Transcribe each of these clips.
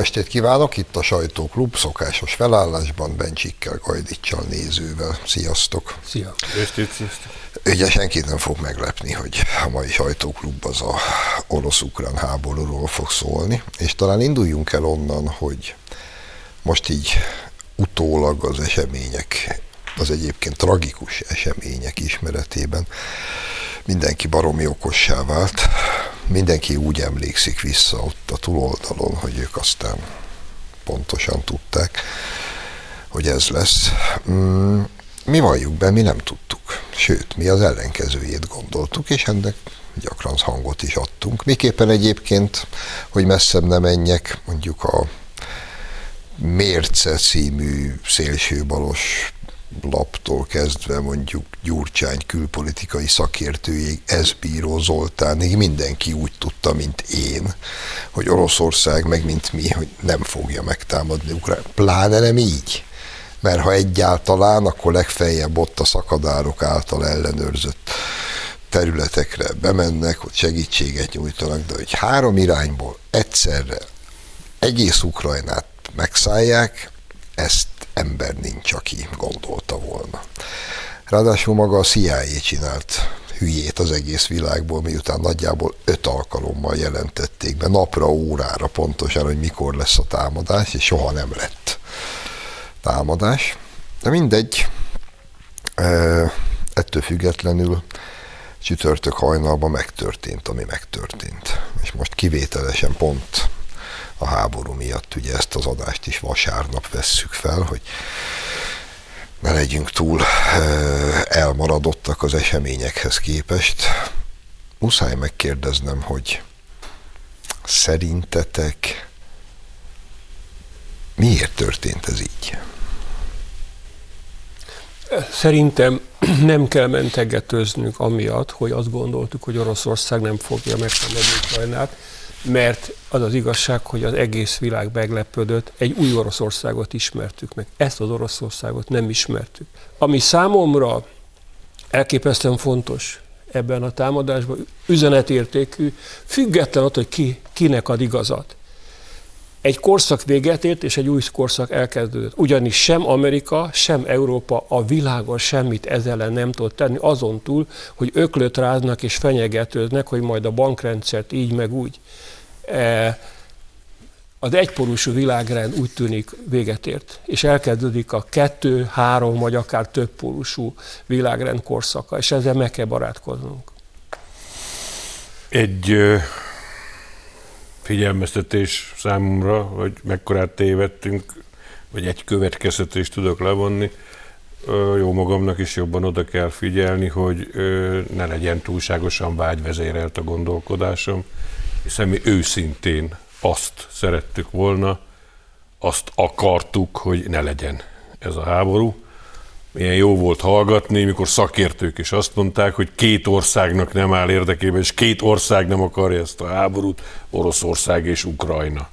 estét kívánok, itt a Sajtóklub szokásos felállásban, Bencsikkel, Gajdicsal, nézővel. Sziasztok! Szia! Estét, sziasztok! Ugye senkit nem fog meglepni, hogy a mai Sajtóklub az a orosz-ukrán háborúról fog szólni, és talán induljunk el onnan, hogy most így utólag az események, az egyébként tragikus események ismeretében mindenki baromi okossá vált, mindenki úgy emlékszik vissza ott a túloldalon, hogy ők aztán pontosan tudták, hogy ez lesz. Mm, mi valljuk be, mi nem tudtuk. Sőt, mi az ellenkezőjét gondoltuk, és ennek gyakran hangot is adtunk. Miképpen egyébként, hogy messzebb nem menjek, mondjuk a Mérce című szélsőbalos laptól kezdve mondjuk Gyurcsány külpolitikai szakértőjéig, Ezbíró Zoltánig mindenki úgy tudta, mint én, hogy Oroszország meg mint mi, hogy nem fogja megtámadni Ukrán. Pláne nem így. Mert ha egyáltalán, akkor legfeljebb ott a szakadárok által ellenőrzött területekre bemennek, hogy segítséget nyújtanak, de hogy három irányból egyszerre egész Ukrajnát megszállják, ezt ember nincs, aki gondolta volna. Ráadásul maga a CIA csinált hülyét az egész világból, miután nagyjából öt alkalommal jelentették be, napra, órára pontosan, hogy mikor lesz a támadás, és soha nem lett támadás. De mindegy, ettől függetlenül csütörtök hajnalban megtörtént, ami megtörtént. És most kivételesen pont a háború miatt ugye ezt az adást is vasárnap vesszük fel, hogy ne legyünk túl elmaradottak az eseményekhez képest. Muszáj megkérdeznem, hogy szerintetek miért történt ez így? Szerintem nem kell mentegetőznünk amiatt, hogy azt gondoltuk, hogy Oroszország nem fogja megtámadni Ukrajnát, mert az az igazság, hogy az egész világ meglepődött, egy új Oroszországot ismertük meg. Ezt az Oroszországot nem ismertük. Ami számomra elképesztően fontos ebben a támadásban, üzenetértékű, független attól, hogy ki, kinek ad igazat. Egy korszak véget ért, és egy új korszak elkezdődött. Ugyanis sem Amerika, sem Európa a világon semmit ezzel nem tud tenni, azon túl, hogy öklöt ráznak és fenyegetőznek, hogy majd a bankrendszert így meg úgy. E, az egyporúsú világrend úgy tűnik véget ért, és elkezdődik a kettő, három vagy akár több világrend korszaka, és ezzel meg kell barátkoznunk. Egy figyelmeztetés számomra, hogy mekkorát tévedtünk, vagy egy következtetést tudok levonni, jó magamnak is jobban oda kell figyelni, hogy ne legyen túlságosan vágyvezérelt a gondolkodásom, hiszen mi őszintén azt szerettük volna, azt akartuk, hogy ne legyen ez a háború. Milyen jó volt hallgatni, mikor szakértők is azt mondták, hogy két országnak nem áll érdekében, és két ország nem akarja ezt a háborút, Oroszország és Ukrajna.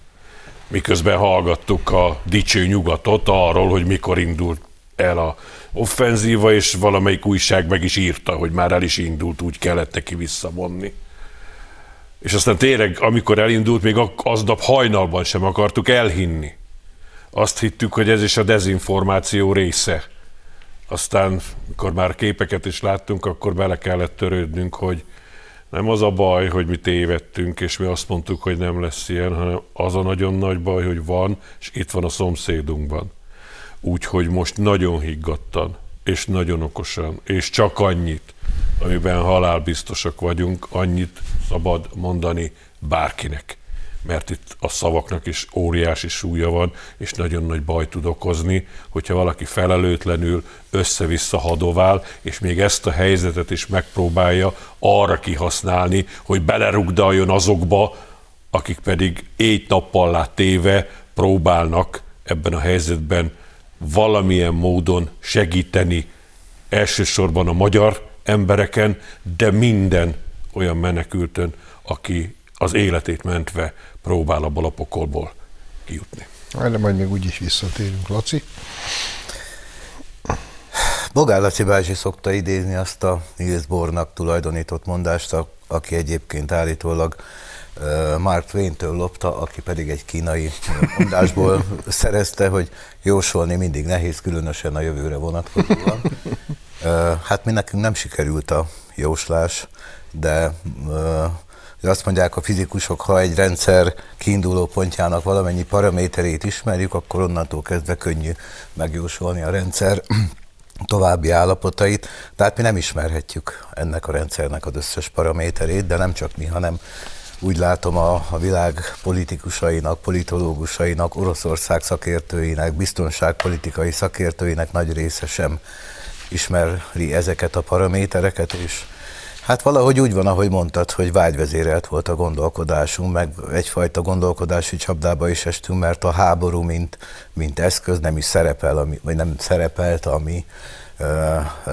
Miközben hallgattuk a dicső nyugatot arról, hogy mikor indult el a offenzíva, és valamelyik újság meg is írta, hogy már el is indult, úgy kellett neki visszavonni. És aztán tényleg, amikor elindult, még aznap hajnalban sem akartuk elhinni. Azt hittük, hogy ez is a dezinformáció része. Aztán, mikor már képeket is láttunk, akkor bele kellett törődnünk, hogy nem az a baj, hogy mi tévedtünk, és mi azt mondtuk, hogy nem lesz ilyen, hanem az a nagyon nagy baj, hogy van, és itt van a szomszédunkban. Úgyhogy most nagyon higgadtan, és nagyon okosan, és csak annyit, amiben halálbiztosak vagyunk, annyit szabad mondani bárkinek. Mert itt a szavaknak is óriási súlya van, és nagyon nagy baj tud okozni, hogyha valaki felelőtlenül össze-vissza hadovál, és még ezt a helyzetet is megpróbálja arra kihasználni, hogy belerugdaljon azokba, akik pedig éjt-nappal lát téve próbálnak ebben a helyzetben valamilyen módon segíteni elsősorban a magyar embereken, de minden olyan menekültön, aki az életét mentve próbál abból a pokolból kijutni. Erre majd még úgyis visszatérünk, Laci. Bogár Laci bácsi szokta idézni azt a Niels Bornak tulajdonított mondást, aki egyébként állítólag Mark Twain-től lopta, aki pedig egy kínai mondásból szerezte, hogy jósolni mindig nehéz, különösen a jövőre vonatkozóan. Hát mi nekünk nem sikerült a jóslás, de azt mondják a fizikusok, ha egy rendszer kiinduló pontjának valamennyi paraméterét ismerjük, akkor onnantól kezdve könnyű megjósolni a rendszer további állapotait, tehát mi nem ismerhetjük ennek a rendszernek az összes paraméterét, de nem csak mi, hanem úgy látom a, a világ politikusainak, politológusainak, Oroszország szakértőinek, biztonságpolitikai szakértőinek nagy része sem ismeri ezeket a paramétereket, és Hát valahogy úgy van, ahogy mondtad, hogy vágyvezérelt volt a gondolkodásunk, meg egyfajta gondolkodási csapdába is estünk, mert a háború, mint, mint eszköz nem is szerepel, ami, vagy nem szerepelt a mi ö, ö,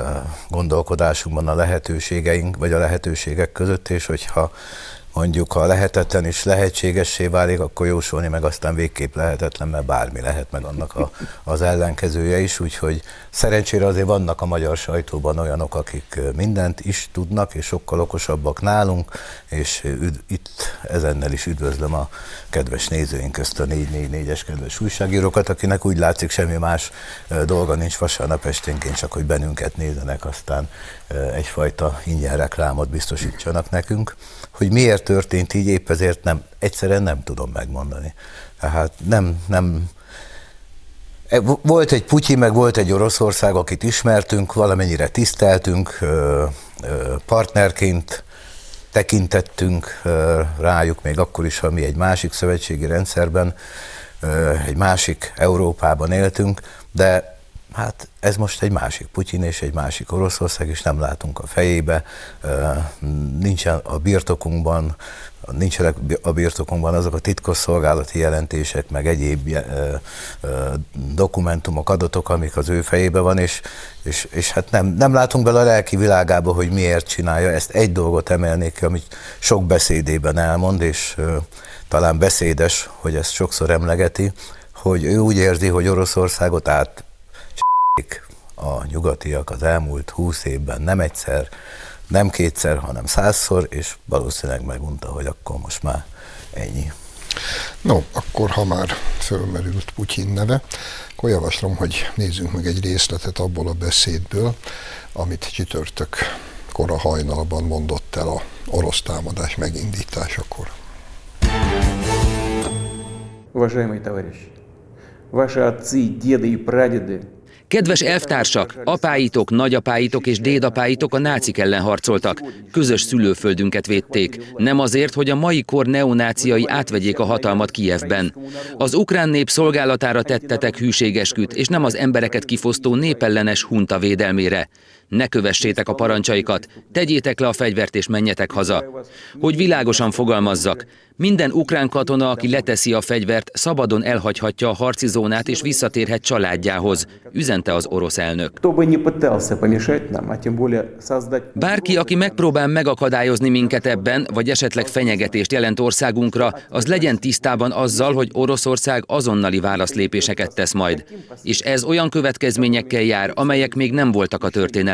gondolkodásunkban a lehetőségeink, vagy a lehetőségek között, és hogyha mondjuk ha lehetetlen is lehetségessé válik, akkor jósolni meg aztán végképp lehetetlen, mert bármi lehet meg annak a, az ellenkezője is, úgyhogy szerencsére azért vannak a magyar sajtóban olyanok, akik mindent is tudnak, és sokkal okosabbak nálunk, és üd, itt ezennel is üdvözlöm a kedves nézőink közt a 444-es kedves újságírókat, akinek úgy látszik semmi más dolga nincs vasárnap esténként, csak hogy bennünket nézenek, aztán egyfajta ingyen reklámot biztosítsanak nekünk. Hogy miért történt így, épp ezért nem, egyszerűen nem tudom megmondani. Tehát nem, nem, e, volt egy Putyi, meg volt egy Oroszország, akit ismertünk, valamennyire tiszteltünk, partnerként tekintettünk rájuk, még akkor is, ha mi egy másik szövetségi rendszerben, egy másik Európában éltünk, de Hát ez most egy másik Putyin és egy másik Oroszország, és nem látunk a fejébe, nincsen a birtokunkban, nincsenek a birtokunkban azok a titkosszolgálati jelentések, meg egyéb dokumentumok, adatok, amik az ő fejébe van, és, és, és hát nem, nem látunk bele a lelki világába, hogy miért csinálja. Ezt egy dolgot emelnék ki, amit sok beszédében elmond, és talán beszédes, hogy ezt sokszor emlegeti, hogy ő úgy érzi, hogy Oroszországot át a nyugatiak az elmúlt húsz évben nem egyszer, nem kétszer, hanem százszor, és valószínűleg megunta, hogy akkor most már ennyi. No, akkor ha már fölmerült Putyin neve, akkor javaslom, hogy nézzünk meg egy részletet abból a beszédből, amit csütörtök kora hajnalban mondott el a orosz támadás megindításakor. Уважаемые товарищи, ваши отцы, деды и прадеды Kedves elvtársak, apáitok, nagyapáitok és dédapáitok a nácik ellen harcoltak. Közös szülőföldünket védték. Nem azért, hogy a mai kor neonáciai átvegyék a hatalmat Kijevben. Az ukrán nép szolgálatára tettetek hűségesküt, és nem az embereket kifosztó népellenes hunta védelmére. Ne kövessétek a parancsaikat, tegyétek le a fegyvert és menjetek haza. Hogy világosan fogalmazzak, minden ukrán katona, aki leteszi a fegyvert, szabadon elhagyhatja a harci zónát és visszatérhet családjához, üzente az orosz elnök. Bárki, aki megpróbál megakadályozni minket ebben, vagy esetleg fenyegetést jelent országunkra, az legyen tisztában azzal, hogy Oroszország azonnali válaszlépéseket tesz majd. És ez olyan következményekkel jár, amelyek még nem voltak a történelemben.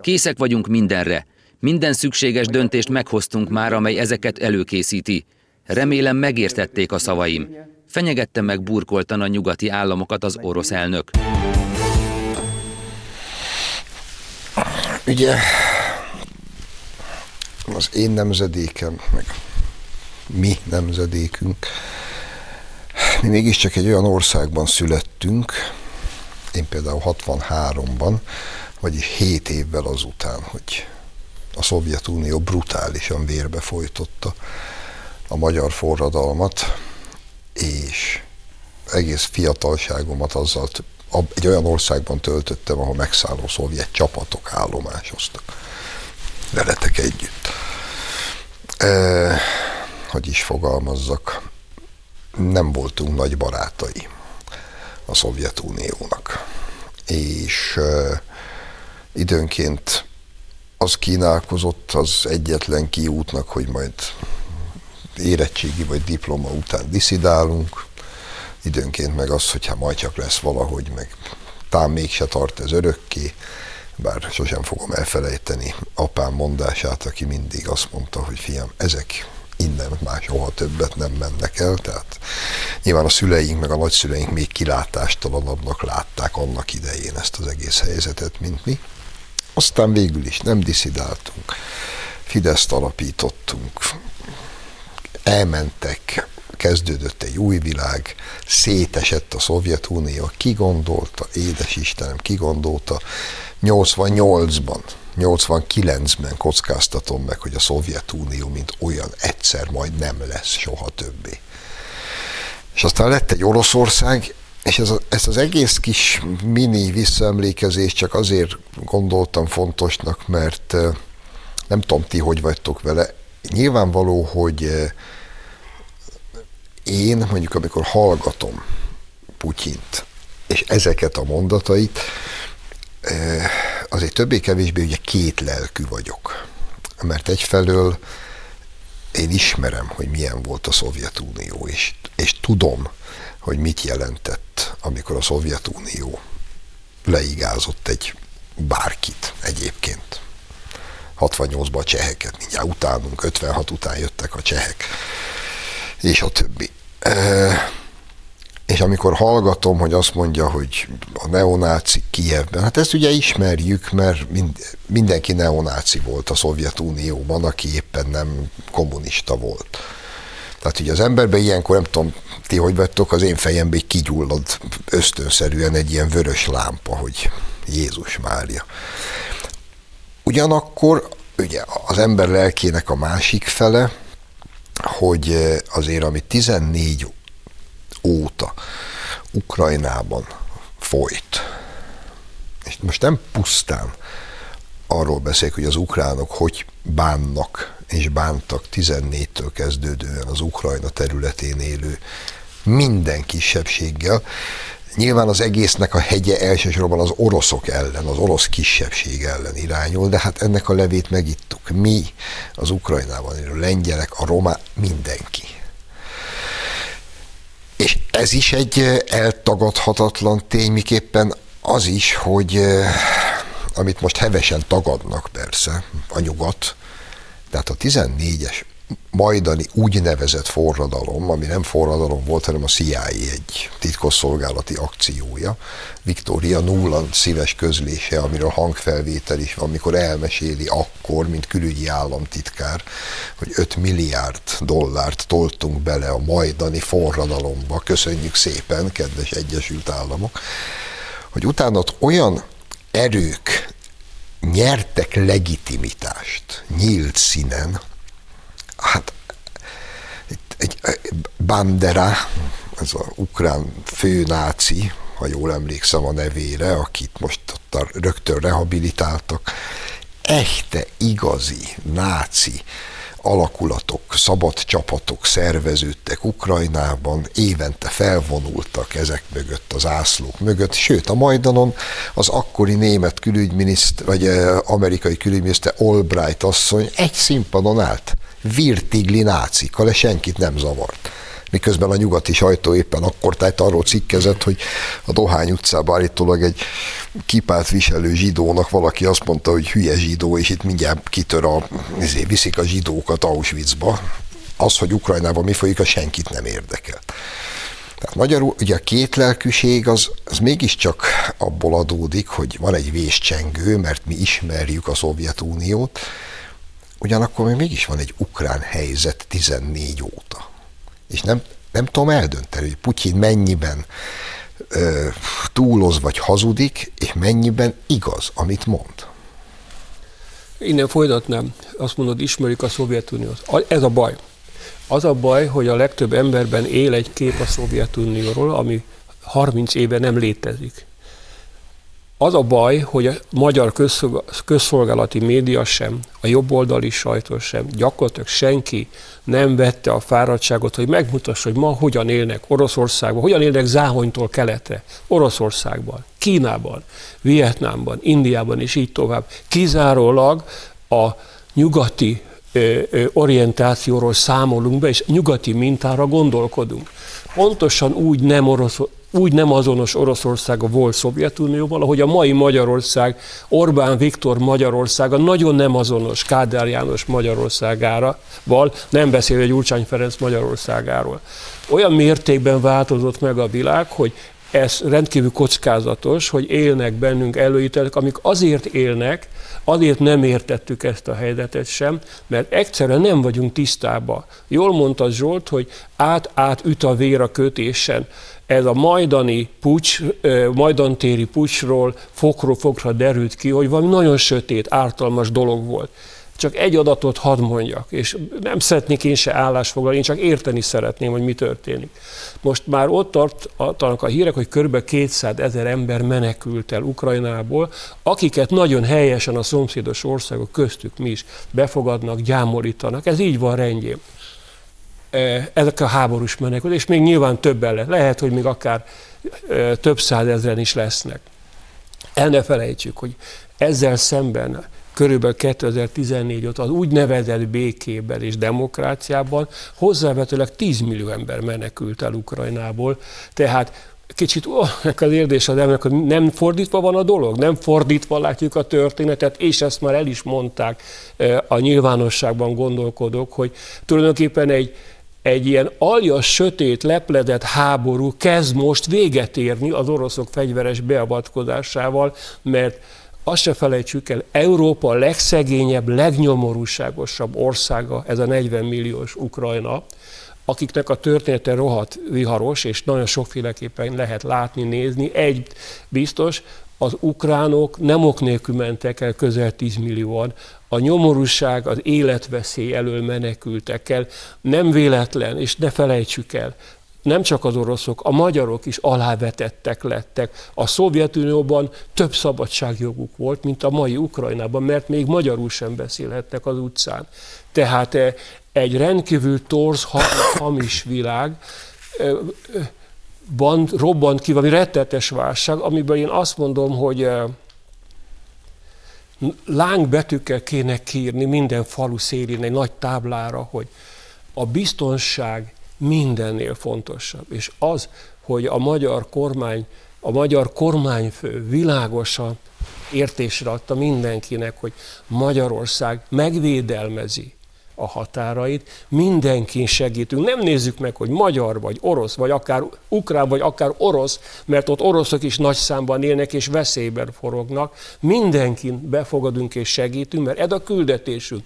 Készek vagyunk mindenre. Minden szükséges döntést meghoztunk már, amely ezeket előkészíti. Remélem megértették a szavaim. Fenyegette meg burkoltan a nyugati államokat az orosz elnök. Ugye az én nemzedékem, meg mi nemzedékünk, mi mégiscsak egy olyan országban születtünk, én például 63-ban, vagy 7 évvel azután, hogy a Szovjetunió brutálisan vérbe folytotta a magyar forradalmat, és egész fiatalságomat azzal egy olyan országban töltöttem, ahol megszálló szovjet csapatok állomásoztak veletek együtt. E, hogy is fogalmazzak, nem voltunk nagy barátai a Szovjetuniónak. És e, időnként az kínálkozott az egyetlen kiútnak, hogy majd érettségi vagy diploma után diszidálunk, időnként meg az, hogyha majd csak lesz valahogy, meg tám mégse tart ez örökké, bár sosem fogom elfelejteni apám mondását, aki mindig azt mondta, hogy fiam, ezek innen már soha többet nem mennek el, tehát nyilván a szüleink meg a nagyszüleink még kilátástalanabbnak látták annak idején ezt az egész helyzetet, mint mi. Aztán végül is nem diszidáltunk, Fideszt alapítottunk, elmentek, kezdődött egy új világ, szétesett a Szovjetunió, ki gondolta, édes Istenem, ki gondolta, 88-ban 89-ben kockáztatom meg, hogy a Szovjetunió, mint olyan egyszer majd nem lesz soha többé. És aztán lett egy Oroszország, és ez, a, ezt az egész kis mini visszaemlékezést csak azért gondoltam fontosnak, mert nem tudom ti, hogy vagytok vele. Nyilvánvaló, hogy én mondjuk, amikor hallgatom Putyint, és ezeket a mondatait, azért többé-kevésbé ugye két lelkű vagyok. Mert egyfelől én ismerem, hogy milyen volt a Szovjetunió, és, és tudom, hogy mit jelentett, amikor a Szovjetunió leigázott egy bárkit egyébként. 68-ban a cseheket, mindjárt utánunk, 56 után jöttek a csehek, és a többi. És amikor hallgatom, hogy azt mondja, hogy a neonáci Kijevben, hát ezt ugye ismerjük, mert mind, mindenki neonáci volt a Szovjetunióban, aki éppen nem kommunista volt. Tehát ugye az emberben ilyenkor, nem tudom, ti hogy vettok, az én fejembe egy kigyullad ösztönszerűen egy ilyen vörös lámpa, hogy Jézus Mária. Ugyanakkor ugye az ember lelkének a másik fele, hogy azért, ami 14 óta Ukrajnában folyt. És most nem pusztán arról beszélek, hogy az ukránok hogy bánnak és bántak 14-től kezdődően az Ukrajna területén élő minden kisebbséggel. Nyilván az egésznek a hegye elsősorban az oroszok ellen, az orosz kisebbség ellen irányul, de hát ennek a levét megittuk. Mi, az Ukrajnában élő lengyelek, a roma, mindenki. És ez is egy eltagadhatatlan tény, miképpen az is, hogy amit most hevesen tagadnak persze, a nyugat, tehát a 14-es majdani úgynevezett forradalom, ami nem forradalom volt, hanem a CIA egy titkosszolgálati akciója, Victoria Nuland szíves közlése, amiről hangfelvétel is van, amikor elmeséli akkor, mint külügyi államtitkár, hogy 5 milliárd dollárt toltunk bele a majdani forradalomba, köszönjük szépen, kedves Egyesült Államok, hogy utána ott olyan erők nyertek legitimitást nyílt színen, hát egy, Bandera, ez az ukrán főnáci, ha jól emlékszem a nevére, akit most ott rögtön rehabilitáltak, echte, igazi, náci alakulatok, szabad csapatok szerveződtek Ukrajnában, évente felvonultak ezek mögött, az ászlók mögött, sőt a Majdanon az akkori német külügyminiszter, vagy amerikai külügyminiszter Albright asszony egy színpadon állt, virtigli nácikkal, senkit nem zavart miközben a nyugati sajtó éppen akkor tájt arról cikkezett, hogy a Dohány utcában állítólag egy kipát viselő zsidónak valaki azt mondta, hogy hülye zsidó, és itt mindjárt kitör a, ezért viszik a zsidókat Auschwitzba. Az, hogy Ukrajnában mi folyik, a senkit nem érdekel. Tehát magyarul ugye a két lelkűség az, az mégiscsak abból adódik, hogy van egy véscsengő, mert mi ismerjük a Szovjetuniót, ugyanakkor még mégis van egy ukrán helyzet 14 óta és nem, nem tudom eldönteni, hogy Putyin mennyiben ö, túloz vagy hazudik, és mennyiben igaz, amit mond. Innen folytatnám, azt mondod, ismerjük a Szovjetuniót. Ez a baj. Az a baj, hogy a legtöbb emberben él egy kép a Szovjetunióról, ami 30 éve nem létezik. Az a baj, hogy a magyar közszolgálati média sem, a jobboldali sajtó sem, gyakorlatilag senki nem vette a fáradtságot, hogy megmutassa, hogy ma hogyan élnek Oroszországban, hogyan élnek Záhonytól keletre, Oroszországban, Kínában, Vietnámban, Indiában és így tovább. Kizárólag a nyugati orientációról számolunk be, és nyugati mintára gondolkodunk. Pontosan úgy nem orosz, úgy nem azonos Oroszország a volt Szovjetunióval, ahogy a mai Magyarország, Orbán Viktor Magyarországa nagyon nem azonos Kádár János Magyarországával, nem beszél egy Gyurcsány Ferenc Magyarországáról. Olyan mértékben változott meg a világ, hogy ez rendkívül kockázatos, hogy élnek bennünk előítelek, amik azért élnek, azért nem értettük ezt a helyzetet sem, mert egyszerűen nem vagyunk tisztában. Jól mondta Zsolt, hogy át-át üt a vér a kötésen. Ez a majdani pucs, majdantéri pucsról fokról fokra derült ki, hogy valami nagyon sötét, ártalmas dolog volt. Csak egy adatot hadd mondjak, és nem szeretnék én se állásfoglalni, én csak érteni szeretném, hogy mi történik. Most már ott tartanak a hírek, hogy kb. 200 ezer ember menekült el Ukrajnából, akiket nagyon helyesen a szomszédos országok köztük mi is befogadnak, gyámolítanak. Ez így van rendjén. Ezek a háborús menekült, és még nyilván többen lehet. Lehet, hogy még akár több százezren is lesznek. El ne felejtsük, hogy ezzel szemben körülbelül 2014 óta az úgynevezett békében és demokráciában hozzávetőleg 10 millió ember menekült el Ukrajnából, tehát kicsit oh, az érdés az emberek, hogy nem fordítva van a dolog, nem fordítva látjuk a történetet, és ezt már el is mondták a nyilvánosságban gondolkodók, hogy tulajdonképpen egy, egy ilyen aljas, sötét, lepledett háború kezd most véget érni az oroszok fegyveres beavatkozásával, mert azt se felejtsük el, Európa a legszegényebb, legnyomorúságosabb országa, ez a 40 milliós Ukrajna, akiknek a története rohadt viharos, és nagyon sokféleképpen lehet látni, nézni. Egy biztos, az ukránok nem ok nélkül mentek el közel 10 millióan, a nyomorúság, az életveszély elől menekültek el. Nem véletlen, és ne felejtsük el, nem csak az oroszok, a magyarok is alávetettek lettek. A Szovjetunióban több szabadságjoguk volt, mint a mai Ukrajnában, mert még magyarul sem beszélhettek az utcán. Tehát eh, egy rendkívül torz, hamis világ, van, robbant ki valami rettetes válság, amiben én azt mondom, hogy eh, lángbetűkkel kéne kírni minden falu szélén egy nagy táblára, hogy a biztonság mindennél fontosabb. És az, hogy a magyar kormány, a magyar kormányfő világosan értésre adta mindenkinek, hogy Magyarország megvédelmezi a határait, mindenkin segítünk. Nem nézzük meg, hogy magyar vagy orosz, vagy akár ukrán, vagy akár orosz, mert ott oroszok is nagy számban élnek és veszélyben forognak. Mindenkin befogadunk és segítünk, mert ez a küldetésünk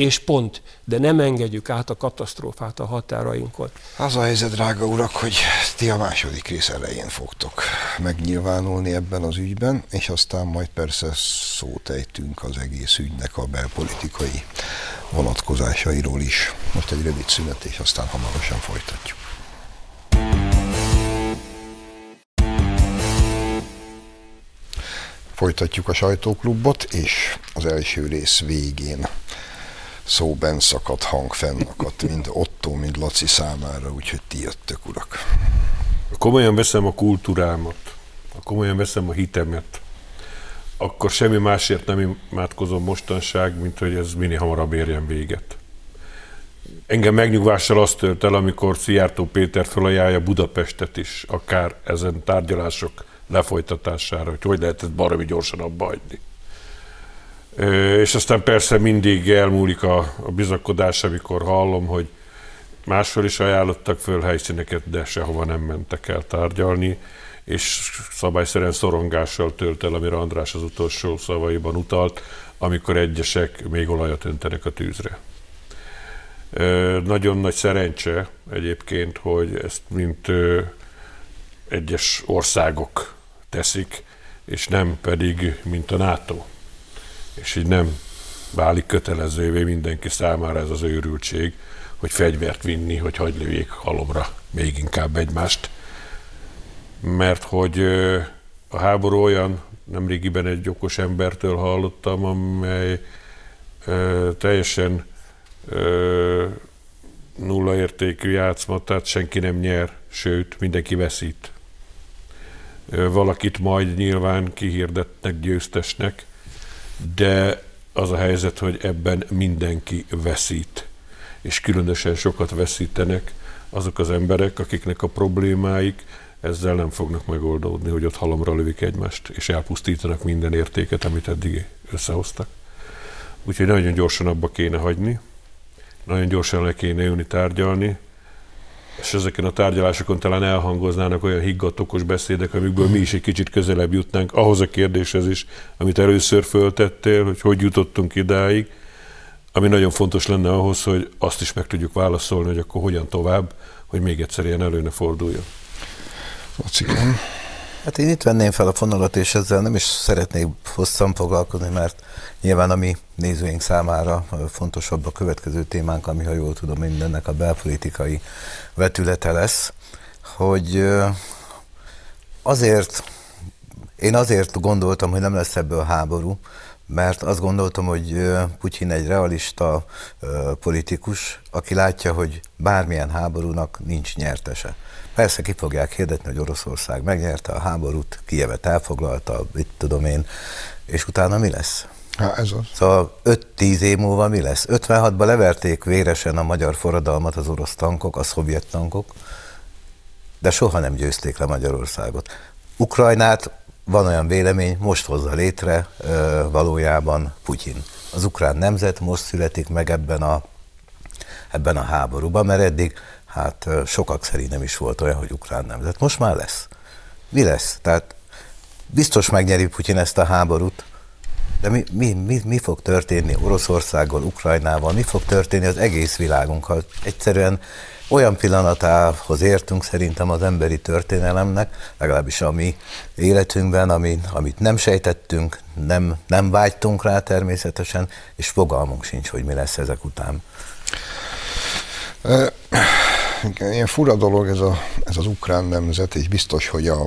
és pont, de nem engedjük át a katasztrófát a határainkon. Az a helyzet, drága urak, hogy ti a második rész elején fogtok megnyilvánulni ebben az ügyben, és aztán majd persze szót ejtünk az egész ügynek a belpolitikai vonatkozásairól is. Most egy rövid szünet, és aztán hamarosan folytatjuk. Folytatjuk a sajtóklubot, és az első rész végén szóben szakadt hang fennakadt, mind Otto, mind Laci számára, úgyhogy ti jöttök, urak. Komolyan veszem a kultúrámat, komolyan veszem a hitemet, akkor semmi másért nem imádkozom mostanság, mint hogy ez minél hamarabb érjen véget. Engem megnyugvással azt tört el, amikor Szijjártó Péter felajánlja Budapestet is, akár ezen tárgyalások lefolytatására, hogy hogy lehet ezt baromi gyorsan abba hagyni. És aztán persze mindig elmúlik a, a bizakodás, amikor hallom, hogy máshol is ajánlottak föl helyszíneket, de sehova nem mentek el tárgyalni, és szabályszerűen szorongással tölt el, amire András az utolsó szavaiban utalt, amikor egyesek még olajat öntenek a tűzre. Nagyon nagy szerencse egyébként, hogy ezt mint egyes országok teszik, és nem pedig mint a NATO és így nem válik kötelezővé mindenki számára ez az őrültség, hogy fegyvert vinni, hogy hagyd lőjék halomra még inkább egymást. Mert hogy a háború olyan, nemrégiben egy okos embertől hallottam, amely ö, teljesen ö, nulla értékű játszma, tehát senki nem nyer, sőt, mindenki veszít. Ö, valakit majd nyilván kihirdetnek győztesnek, de az a helyzet, hogy ebben mindenki veszít, és különösen sokat veszítenek azok az emberek, akiknek a problémáik ezzel nem fognak megoldódni, hogy ott halomra lövik egymást, és elpusztítanak minden értéket, amit eddig összehoztak. Úgyhogy nagyon gyorsan abba kéne hagyni, nagyon gyorsan le kéne jönni tárgyalni, és ezeken a tárgyalásokon talán elhangoznának olyan higgatokos beszédek, amikből mi is egy kicsit közelebb jutnánk ahhoz a kérdéshez is, amit először föltettél, hogy hogy jutottunk idáig, ami nagyon fontos lenne ahhoz, hogy azt is meg tudjuk válaszolni, hogy akkor hogyan tovább, hogy még egyszer ilyen előne forduljon. Lacikám. Hát én itt venném fel a fonalat, és ezzel nem is szeretnék hosszan foglalkozni, mert nyilván a mi nézőink számára fontosabb a következő témánk, ami, ha jól tudom, mindennek a belpolitikai vetülete lesz, hogy azért, én azért gondoltam, hogy nem lesz ebből háború, mert azt gondoltam, hogy Putyin egy realista politikus, aki látja, hogy bármilyen háborúnak nincs nyertese. Persze ki fogják hirdetni, hogy Oroszország megnyerte a háborút, Kijevet elfoglalta, mit tudom én, és utána mi lesz? Há, ez az. Szóval 5-10 év múlva mi lesz? 56-ban leverték véresen a magyar forradalmat az orosz tankok, a szovjet tankok, de soha nem győzték le Magyarországot. Ukrajnát van olyan vélemény, most hozza létre valójában Putyin. Az ukrán nemzet most születik meg ebben a, ebben a háborúban, mert eddig hát sokak szerint nem is volt olyan, hogy ukrán nemzet. Most már lesz. Mi lesz? Tehát biztos megnyeri Putyin ezt a háborút, de mi, mi, mi, mi fog történni Oroszországgal, Ukrajnával, mi fog történni az egész világunkkal? Egyszerűen olyan pillanatához értünk szerintem az emberi történelemnek, legalábbis a mi életünkben, ami, amit nem sejtettünk, nem, nem vágytunk rá természetesen, és fogalmunk sincs, hogy mi lesz ezek után. Ilyen fura dolog ez, a, ez az ukrán nemzet, és biztos, hogy a,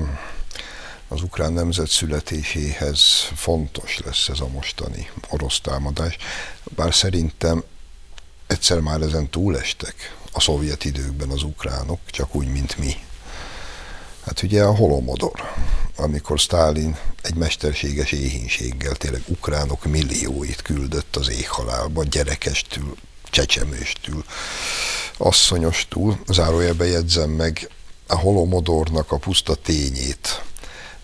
az ukrán nemzet születéséhez fontos lesz ez a mostani orosz támadás, bár szerintem egyszer már ezen túlestek a szovjet időkben az ukránok, csak úgy, mint mi. Hát ugye a holomodor, amikor Stálin egy mesterséges éhínséggel tényleg ukránok millióit küldött az éhhalálba, gyerekestül, csecsemőstül, asszonyostól, zárójelbe jegyzem meg a holomodornak a puszta tényét,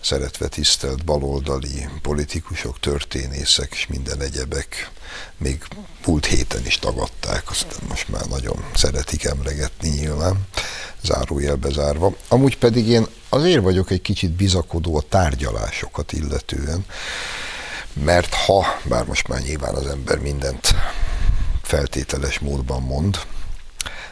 szeretve tisztelt baloldali politikusok, történészek és minden egyebek még múlt héten is tagadták, aztán most már nagyon szeretik emlegetni nyilván, zárójelbe zárva. Amúgy pedig én azért vagyok egy kicsit bizakodó a tárgyalásokat illetően, mert ha, bár most már nyilván az ember mindent feltételes módban mond,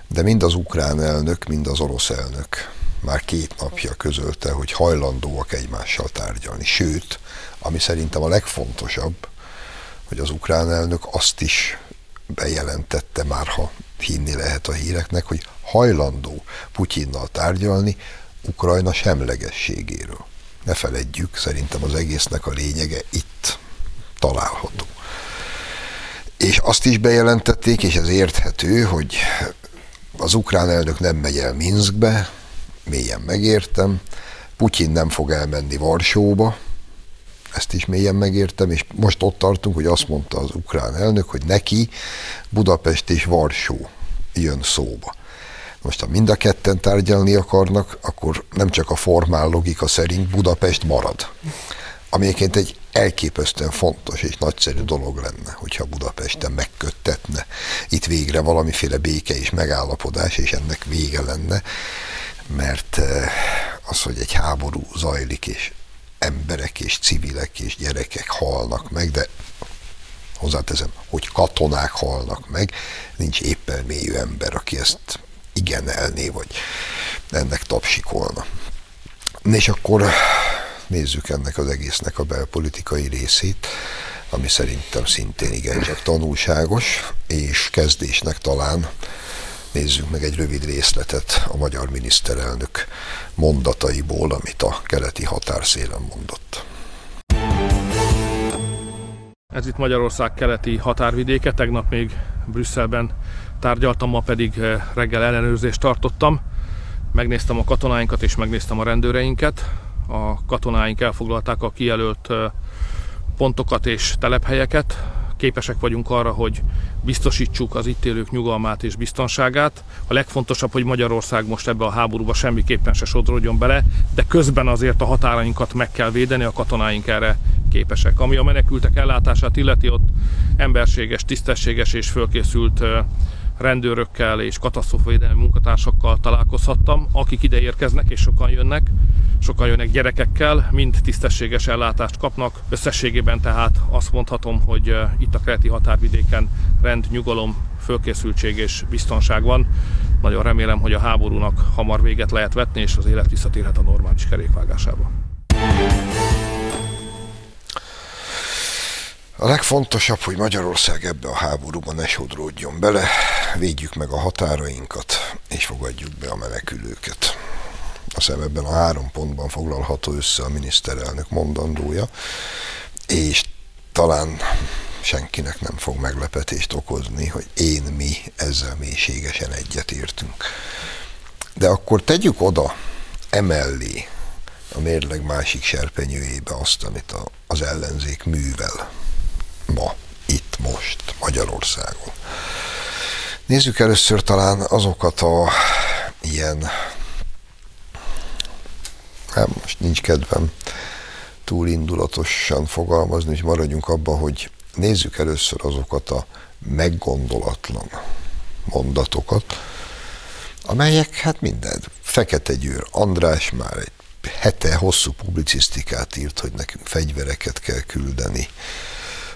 de mind az ukrán elnök, mind az orosz elnök már két napja közölte, hogy hajlandóak egymással tárgyalni. Sőt, ami szerintem a legfontosabb, hogy az ukrán elnök azt is bejelentette már, ha hinni lehet a híreknek, hogy hajlandó Putyinnal tárgyalni Ukrajna semlegességéről. Ne feledjük, szerintem az egésznek a lényege itt található. És azt is bejelentették, és ez érthető, hogy az ukrán elnök nem megy el Minskbe, mélyen megértem, Putyin nem fog elmenni Varsóba, ezt is mélyen megértem, és most ott tartunk, hogy azt mondta az ukrán elnök, hogy neki Budapest és Varsó jön szóba. Most, ha mind a ketten tárgyalni akarnak, akkor nem csak a formál logika szerint Budapest marad. Ami egyébként egy elképesztően fontos és nagyszerű dolog lenne, hogyha Budapesten megköttetne itt végre valamiféle béke és megállapodás, és ennek vége lenne, mert eh, az, hogy egy háború zajlik, és emberek és civilek és gyerekek halnak meg, de hozzáteszem, hogy katonák halnak meg, nincs éppen mélyű ember, aki ezt igenelné, vagy ennek tapsikolna. És akkor nézzük ennek az egésznek a belpolitikai részét, ami szerintem szintén igencsak tanulságos, és kezdésnek talán nézzük meg egy rövid részletet a magyar miniszterelnök mondataiból, amit a keleti határszélen mondott. Ez itt Magyarország keleti határvidéke, tegnap még Brüsszelben tárgyaltam, ma pedig eh, reggel ellenőrzést tartottam. Megnéztem a katonáinkat és megnéztem a rendőreinket. A katonáink elfoglalták a kijelölt pontokat és telephelyeket, képesek vagyunk arra, hogy biztosítsuk az itt élők nyugalmát és biztonságát. A legfontosabb, hogy Magyarország most ebbe a háborúba semmiképpen se sodródjon bele, de közben azért a határainkat meg kell védeni, a katonáink erre képesek. Ami a menekültek ellátását illeti, ott emberséges, tisztességes és fölkészült rendőrökkel és katasztrófavédelmi munkatársakkal találkozhattam, akik ide érkeznek és sokan jönnek, sokan jönnek gyerekekkel, mind tisztességes ellátást kapnak. Összességében tehát azt mondhatom, hogy itt a Kreti határvidéken rend, nyugalom, fölkészültség és biztonság van. Nagyon remélem, hogy a háborúnak hamar véget lehet vetni, és az élet visszatérhet a normális kerékvágásába. A legfontosabb, hogy Magyarország ebbe a háborúba ne sodródjon bele, védjük meg a határainkat, és fogadjuk be a menekülőket. Azt ebben a három pontban foglalható össze a miniszterelnök mondandója, és talán senkinek nem fog meglepetést okozni, hogy én mi ezzel mélységesen egyetértünk. De akkor tegyük oda emellé a mérleg másik serpenyőjébe azt, amit a, az ellenzék művel ma, itt, most, Magyarországon. Nézzük először talán azokat a ilyen, hát most nincs kedvem túl indulatosan fogalmazni, hogy maradjunk abban, hogy nézzük először azokat a meggondolatlan mondatokat, amelyek hát minden. Fekete Győr András már egy hete hosszú publicisztikát írt, hogy nekünk fegyvereket kell küldeni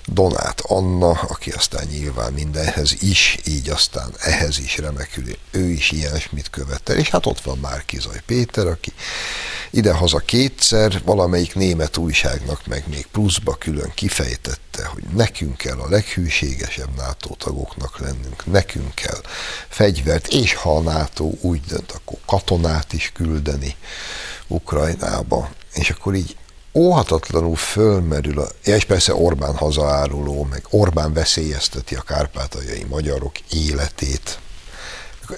Donát Anna, aki aztán nyilván mindenhez is, így aztán ehhez is remekül, ő is ilyesmit követel, és hát ott van már Kizaj Péter, aki idehaza kétszer, valamelyik német újságnak meg még pluszba külön kifejtette, hogy nekünk kell a leghűségesebb NATO tagoknak lennünk, nekünk kell fegyvert, és ha a NATO úgy dönt, akkor katonát is küldeni Ukrajnába, és akkor így óhatatlanul fölmerül, a, és persze Orbán hazaáruló, meg Orbán veszélyezteti a kárpátaljai magyarok életét.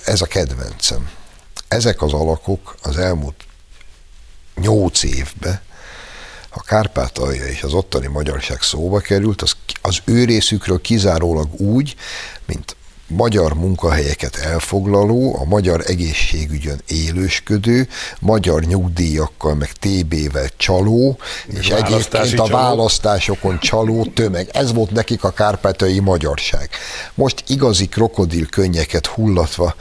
Ez a kedvencem. Ezek az alakok az elmúlt nyolc évben, a Kárpátalja és az ottani magyarság szóba került, az, az ő részükről kizárólag úgy, mint magyar munkahelyeket elfoglaló, a magyar egészségügyön élősködő, magyar nyugdíjakkal, meg TB-vel csaló, és egyébként a választásokon csaló tömeg. Ez volt nekik a kárpátai magyarság. Most igazi krokodil könnyeket hullatva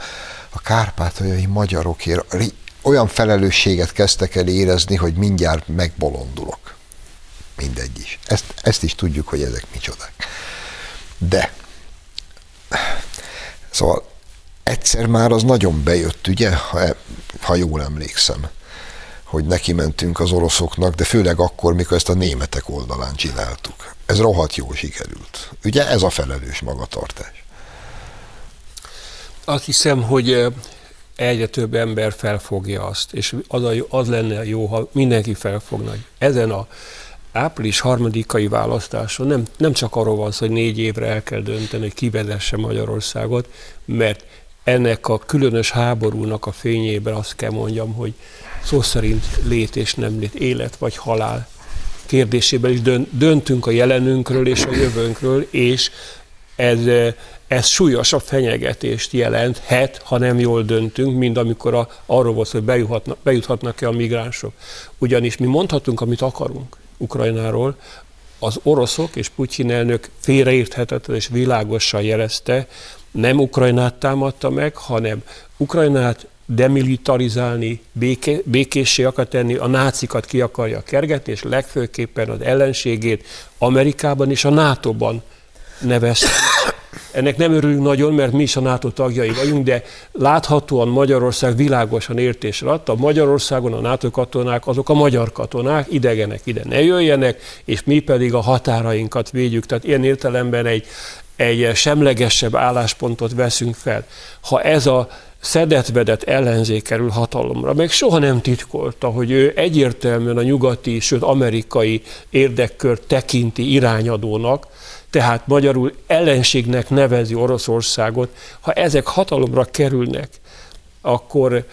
a kárpátai magyarokért olyan felelősséget kezdtek el érezni, hogy mindjárt megbolondulok. Mindegy is. Ezt, ezt is tudjuk, hogy ezek micsodák. De Szóval egyszer már az nagyon bejött, ugye, ha, e, ha jól emlékszem, hogy neki mentünk az oroszoknak, de főleg akkor, mikor ezt a németek oldalán csináltuk. Ez rohadt jól sikerült. Ugye ez a felelős magatartás. Azt hiszem, hogy egyre több ember felfogja azt, és az, a, az lenne jó, ha mindenki felfogna, hogy ezen a április harmadikai választáson nem, nem csak arról van szó, hogy négy évre el kell dönteni, hogy kivezesse Magyarországot, mert ennek a különös háborúnak a fényében azt kell mondjam, hogy szó szerint lét és nem lét, élet vagy halál kérdésében is döntünk a jelenünkről és a jövőnkről, és ez, ez súlyosabb fenyegetést jelenthet, ha nem jól döntünk, mint amikor a, arról volt, hogy bejuthatnak, bejuthatnak-e a migránsok. Ugyanis mi mondhatunk, amit akarunk Ukrajnáról, az oroszok és Putyin elnök félreérthetetlen és világosan jelezte, nem Ukrajnát támadta meg, hanem Ukrajnát demilitarizálni, béké, békéssé akar tenni, a nácikat ki akarja kergetni, és legfőképpen az ellenségét Amerikában és a NATO-ban nevezte. Ennek nem örülünk nagyon, mert mi is a NATO tagjai vagyunk, de láthatóan Magyarország világosan értésre adta. Magyarországon a NATO katonák azok a magyar katonák, idegenek ide ne jöjjenek, és mi pedig a határainkat védjük. Tehát ilyen értelemben egy, egy semlegesebb álláspontot veszünk fel. Ha ez a szedetvedett ellenzék kerül hatalomra, meg soha nem titkolta, hogy ő egyértelműen a nyugati, sőt amerikai érdekkör tekinti irányadónak, tehát magyarul ellenségnek nevezi Oroszországot, ha ezek hatalomra kerülnek, akkor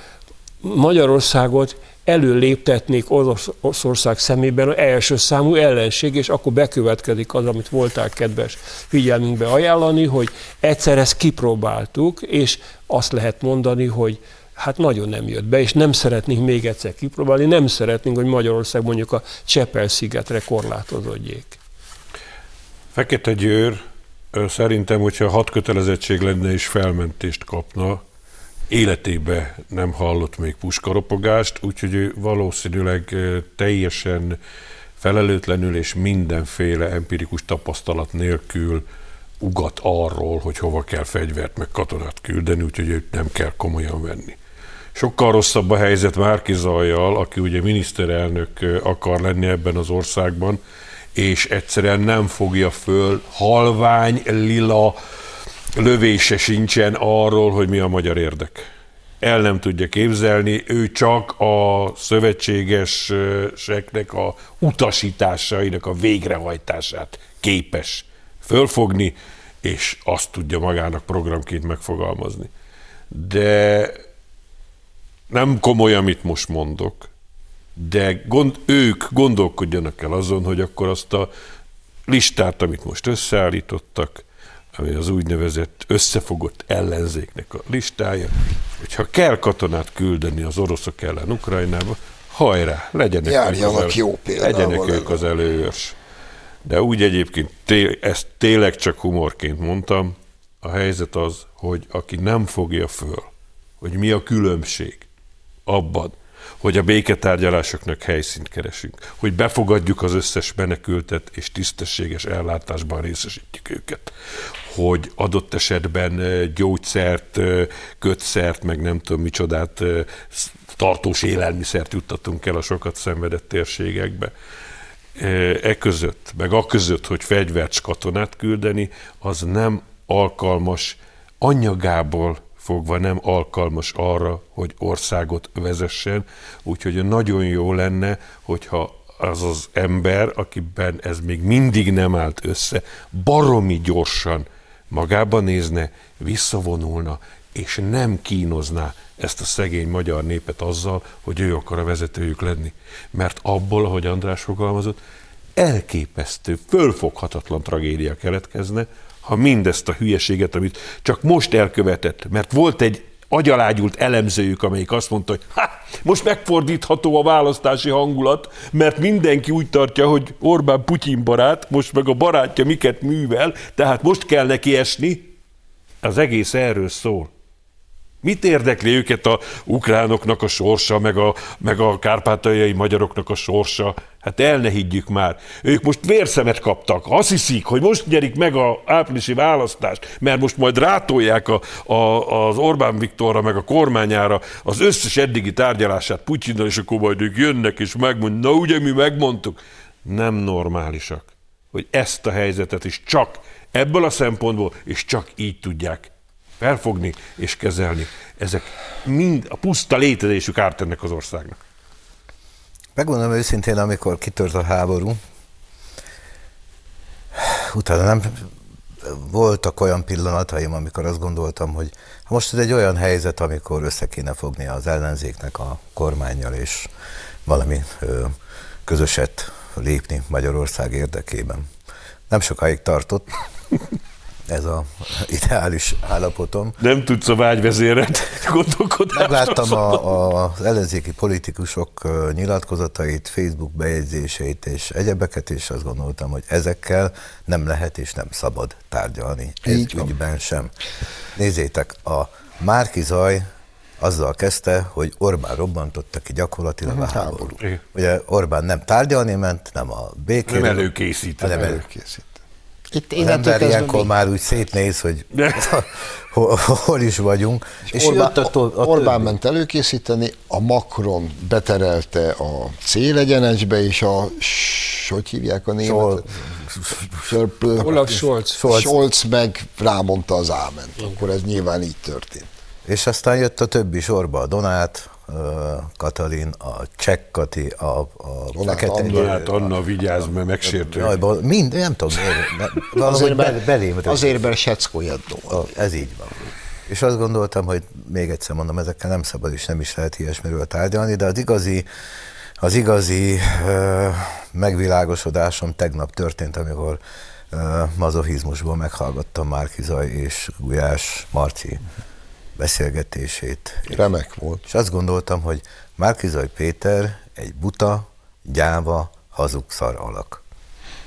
Magyarországot előléptetnék Oroszország szemében az első számú ellenség, és akkor bekövetkezik az, amit voltál kedves figyelmünkbe ajánlani, hogy egyszer ezt kipróbáltuk, és azt lehet mondani, hogy hát nagyon nem jött be, és nem szeretnénk még egyszer kipróbálni, nem szeretnénk, hogy Magyarország mondjuk a Csepel-szigetre korlátozódjék. Fekete Győr szerintem, hogyha hat kötelezettség lenne és felmentést kapna, életébe nem hallott még puskaropogást, úgyhogy ő valószínűleg teljesen felelőtlenül és mindenféle empirikus tapasztalat nélkül ugat arról, hogy hova kell fegyvert meg katonát küldeni, úgyhogy őt nem kell komolyan venni. Sokkal rosszabb a helyzet Márki Zajjal, aki ugye miniszterelnök akar lenni ebben az országban, és egyszerűen nem fogja föl halvány, lila lövése sincsen arról, hogy mi a magyar érdek. El nem tudja képzelni, ő csak a szövetségeseknek a utasításainak a végrehajtását képes fölfogni, és azt tudja magának programként megfogalmazni. De nem komoly, amit most mondok, de gond, ők gondolkodjanak el azon, hogy akkor azt a listát, amit most összeállítottak, ami az úgynevezett összefogott ellenzéknek a listája, hogyha kell katonát küldeni az oroszok ellen Ukrajnába, hajrá, legyenek, ők az, jó legyenek ők az előőrs. De úgy egyébként, té, ezt tényleg csak humorként mondtam, a helyzet az, hogy aki nem fogja föl, hogy mi a különbség abban, hogy a béketárgyalásoknak helyszínt keresünk, hogy befogadjuk az összes menekültet, és tisztességes ellátásban részesítjük őket, hogy adott esetben gyógyszert, kötszert, meg nem tudom micsodát, tartós élelmiszert juttatunk el a sokat szenvedett térségekbe. E között, meg a között, hogy fegyvert katonát küldeni, az nem alkalmas anyagából fogva nem alkalmas arra, hogy országot vezessen, úgyhogy nagyon jó lenne, hogyha az az ember, akiben ez még mindig nem állt össze, baromi gyorsan magába nézne, visszavonulna, és nem kínozná ezt a szegény magyar népet azzal, hogy ő akar a vezetőjük lenni. Mert abból, ahogy András fogalmazott, elképesztő, fölfoghatatlan tragédia keletkezne, ha mindezt a hülyeséget, amit csak most elkövetett, mert volt egy agyalágyult elemzőjük, amelyik azt mondta, hogy ha, most megfordítható a választási hangulat, mert mindenki úgy tartja, hogy Orbán Putyin barát, most meg a barátja miket művel, tehát most kell neki esni. Az egész erről szól. Mit érdekli őket a ukránoknak a sorsa, meg a, meg a kárpátaljai magyaroknak a sorsa? Hát el ne higgyük már. Ők most vérszemet kaptak. Azt hiszik, hogy most nyerik meg a áprilisi választást, mert most majd rátolják a, a, az Orbán Viktorra, meg a kormányára az összes eddigi tárgyalását Putyinnal, és akkor majd ők jönnek, és megmondják, na ugye mi megmondtuk. Nem normálisak, hogy ezt a helyzetet is csak ebből a szempontból, és csak így tudják felfogni és kezelni. Ezek mind a puszta létezésük árt ennek az országnak. Megmondom őszintén, amikor kitört a háború, utána nem voltak olyan pillanataim, amikor azt gondoltam, hogy most ez egy olyan helyzet, amikor össze kéne fogni az ellenzéknek a kormányjal, és valami ö, közöset lépni Magyarország érdekében. Nem sokáig tartott, ez a ideális állapotom. Nem tudsz a vágyvezéret gondolkodni. Megláttam a, a, az ellenzéki politikusok nyilatkozatait, Facebook bejegyzéseit és egyebeket, és azt gondoltam, hogy ezekkel nem lehet és nem szabad tárgyalni. Ez Így ügyben sem. Nézzétek, a Márki Zaj azzal kezdte, hogy Orbán robbantotta ki gyakorlatilag a háború. Ugye Orbán nem tárgyalni ment, nem a békére. Nem előkészített. Nem előkészít. Itt az ember ilyenkor mi... már úgy szétnéz, hogy hol, hol is vagyunk. És, és Orbán, a, a Orbán ment előkészíteni, a Macron beterelte a célegyenesbe, és a hogy hívják a német? Olaf Scholz. Scholz meg rámondta az áment. Akkor ez nyilván így történt. És aztán jött a többi sorba, a Donát, Katalin, a Csekk Kati, a, a Fekete Anna, hát Anna, vigyázz, mert megsértő. Mind, nem tudom, azért, be, belém. Azért, mert Secko Ez így van. És azt gondoltam, hogy még egyszer mondom, ezekkel nem szabad és nem is lehet ilyesmiről tárgyalni, de az igazi, az igazi ö, megvilágosodásom tegnap történt, amikor ö, mazohizmusból meghallgattam Márkizaj és Gulyás Marci beszélgetését. Remek volt. És azt gondoltam, hogy Márkizaj Péter egy buta, gyáva, hazug szar alak.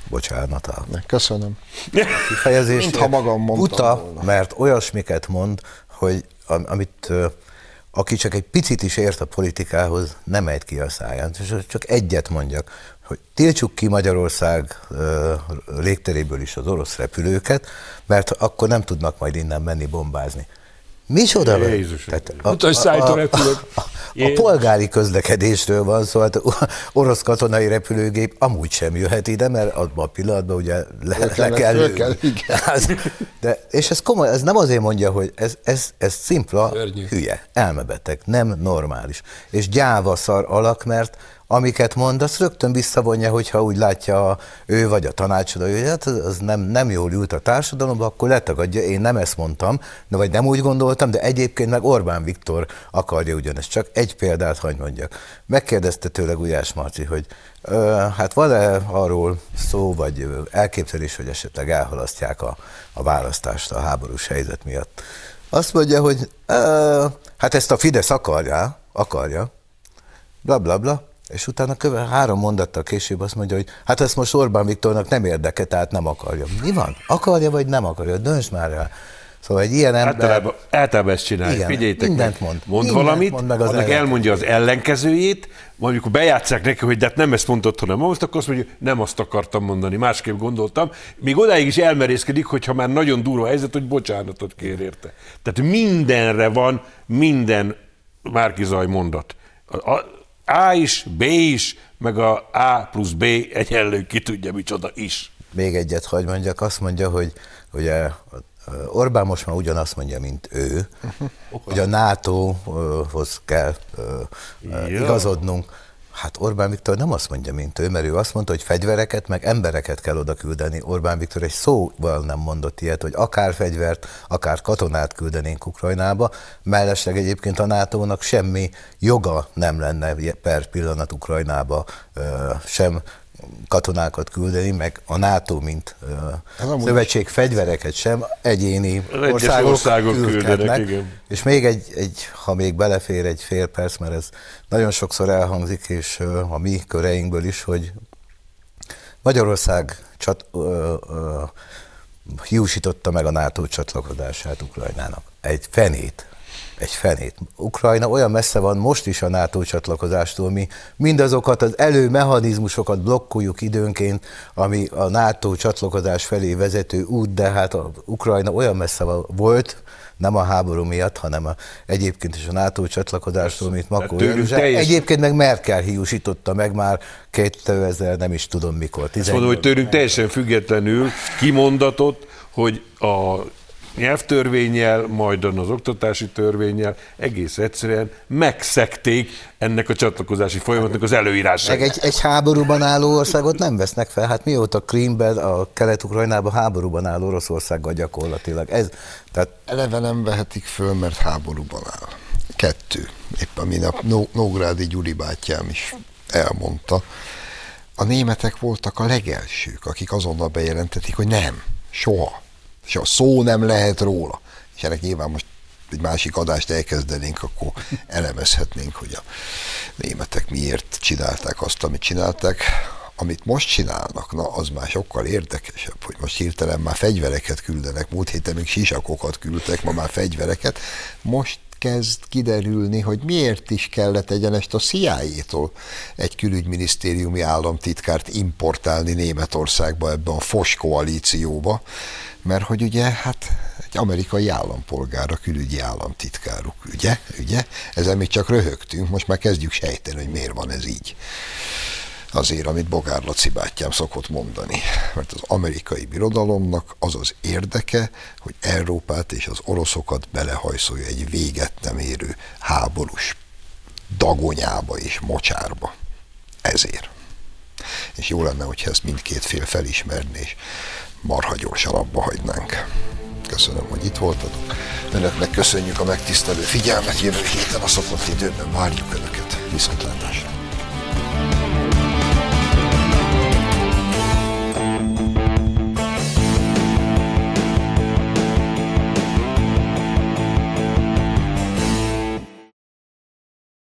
Bocsánat a Köszönöm. kifejezést. Mintha magam mondtam Buta, volna. mert olyasmiket mond, hogy am- amit aki csak egy picit is ért a politikához, nem ejt ki a száján. És csak egyet mondjak, hogy tiltsuk ki Magyarország légteréből is az orosz repülőket, mert akkor nem tudnak majd innen menni bombázni. Micsoda? Jézusom. Tehát a, a, a, repülők. a, a polgári közlekedésről van szó, hát orosz katonai repülőgép amúgy sem jöhet ide, mert abban a pillanatban ugye le, le kell- kell föl lőni. kell, igen. Az- De, és ez komoly, ez nem azért mondja, hogy ez, ez, ez szimpla Szörnyű. hülye, elmebeteg, nem normális. És gyáva szar alak, mert amiket mond, azt rögtön visszavonja, hogyha úgy látja a, ő vagy a tanácsadó, hogy hát az nem, nem jól ült a társadalomba, akkor letagadja, én nem ezt mondtam, de vagy nem úgy gondoltam, de egyébként meg Orbán Viktor akarja ugyanezt. Csak egy példát hagy mondjak. Megkérdezte tőle Gulyás Marci, hogy ö, hát van-e arról szó, vagy elképzelés, hogy esetleg elhalasztják a, a választást a háborús helyzet miatt. Azt mondja, hogy ö, hát ezt a Fidesz akarja, akarja, bla bla bla, és utána köve, három mondattal később azt mondja, hogy hát ezt most Orbán Viktornak nem érdeke, tehát nem akarja. Mi van? Akarja vagy nem akarja? Dönts már rá. Szóval egy ilyen ember... Általában, általában ezt csinálja. Igen, Figyeljétek mindent meg. mond. Mond Mindent valamit, mond meg az annak ellenkezőjét. elmondja az ellenkezőjét, majd amikor bejátszák neki, hogy de hát nem ezt mondtad, hanem azt, akkor azt mondja, nem azt akartam mondani, másképp gondoltam. Még odáig is elmerészkedik, hogyha már nagyon durva helyzet, hogy bocsánatot kér érte. Tehát mindenre van minden Márkizaj mondat. A, a, A is, B is, meg a A plusz B egyenlő ki tudja micsoda is. Még egyet hagy mondjak, azt mondja, hogy ugye Orbán most már ugyanazt mondja, mint ő, hogy a NATO-hoz kell ö, ö, Ja. igazodnunk. Hát Orbán Viktor nem azt mondja, mint ő, mert ő azt mondta, hogy fegyvereket, meg embereket kell oda küldeni. Orbán Viktor egy szóval nem mondott ilyet, hogy akár fegyvert, akár katonát küldenénk Ukrajnába. Mellesleg egyébként a NATO-nak semmi joga nem lenne per pillanat Ukrajnába sem katonákat küldeni, meg a NATO, mint amúgy szövetség fegyvereket sem, egyéni országok, országok küldhetnek. igen. És még egy, egy, ha még belefér egy fél perc, mert ez nagyon sokszor elhangzik, és ö, a mi köreinkből is, hogy Magyarország csat, ö, ö, hiúsította meg a NATO csatlakozását Ukrajnának. Egy fenét. Egy fenét. Ukrajna olyan messze van most is a NATO csatlakozástól, mi mindazokat az előmechanizmusokat blokkoljuk időnként, ami a NATO csatlakozás felé vezető út, de hát a Ukrajna olyan messze volt, nem a háború miatt, hanem a, egyébként is a NATO csatlakozástól, mint Makó Hát József. teljes- Egyébként meg Merkel hiúsította meg már 2000, nem is tudom mikor. Azt mondom, hogy 18 tőlünk teljesen függetlenül kimondatott, hogy a nyelvtörvényel, majd az oktatási törvényel egész egyszerűen megszekték ennek a csatlakozási folyamatnak az előírását. Meg egy, egy háborúban álló országot nem vesznek fel. Hát mióta Krímben, a Kelet-Ukrajnában háborúban álló Oroszországgal gyakorlatilag. Ez, tehát Eleve nem vehetik föl, mert háborúban áll. Kettő. Épp a minap Nógrádi Gyuri bátyám is elmondta. A németek voltak a legelsők, akik azonnal bejelentetik, hogy nem, soha. És a szó nem lehet róla. És ennek nyilván most egy másik adást elkezdenénk, akkor elemezhetnénk, hogy a németek miért csinálták azt, amit csinálták. Amit most csinálnak, na az már sokkal érdekesebb, hogy most hirtelen már fegyvereket küldenek, múlt héten még sisakokat küldtek, ma már fegyvereket. Most kezd kiderülni, hogy miért is kellett egyenest a CIA-tól egy külügyminisztériumi államtitkárt importálni Németországba ebbe a FOS koalícióba, mert hogy ugye, hát egy amerikai állampolgár, a külügyi államtitkáruk, ugye, ugye? Ezzel még csak röhögtünk, most már kezdjük sejteni, hogy miért van ez így azért, amit Bogár Laci bátyám szokott mondani. Mert az amerikai birodalomnak az az érdeke, hogy Európát és az oroszokat belehajszolja egy véget nem érő háborús dagonyába és mocsárba. Ezért. És jó lenne, hogyha ezt mindkét fél felismerné, és marha gyorsan abba hagynánk. Köszönöm, hogy itt voltatok. Önöknek köszönjük a megtisztelő figyelmet. Jövő héten a szokott időben várjuk Önöket. Viszontlátásra!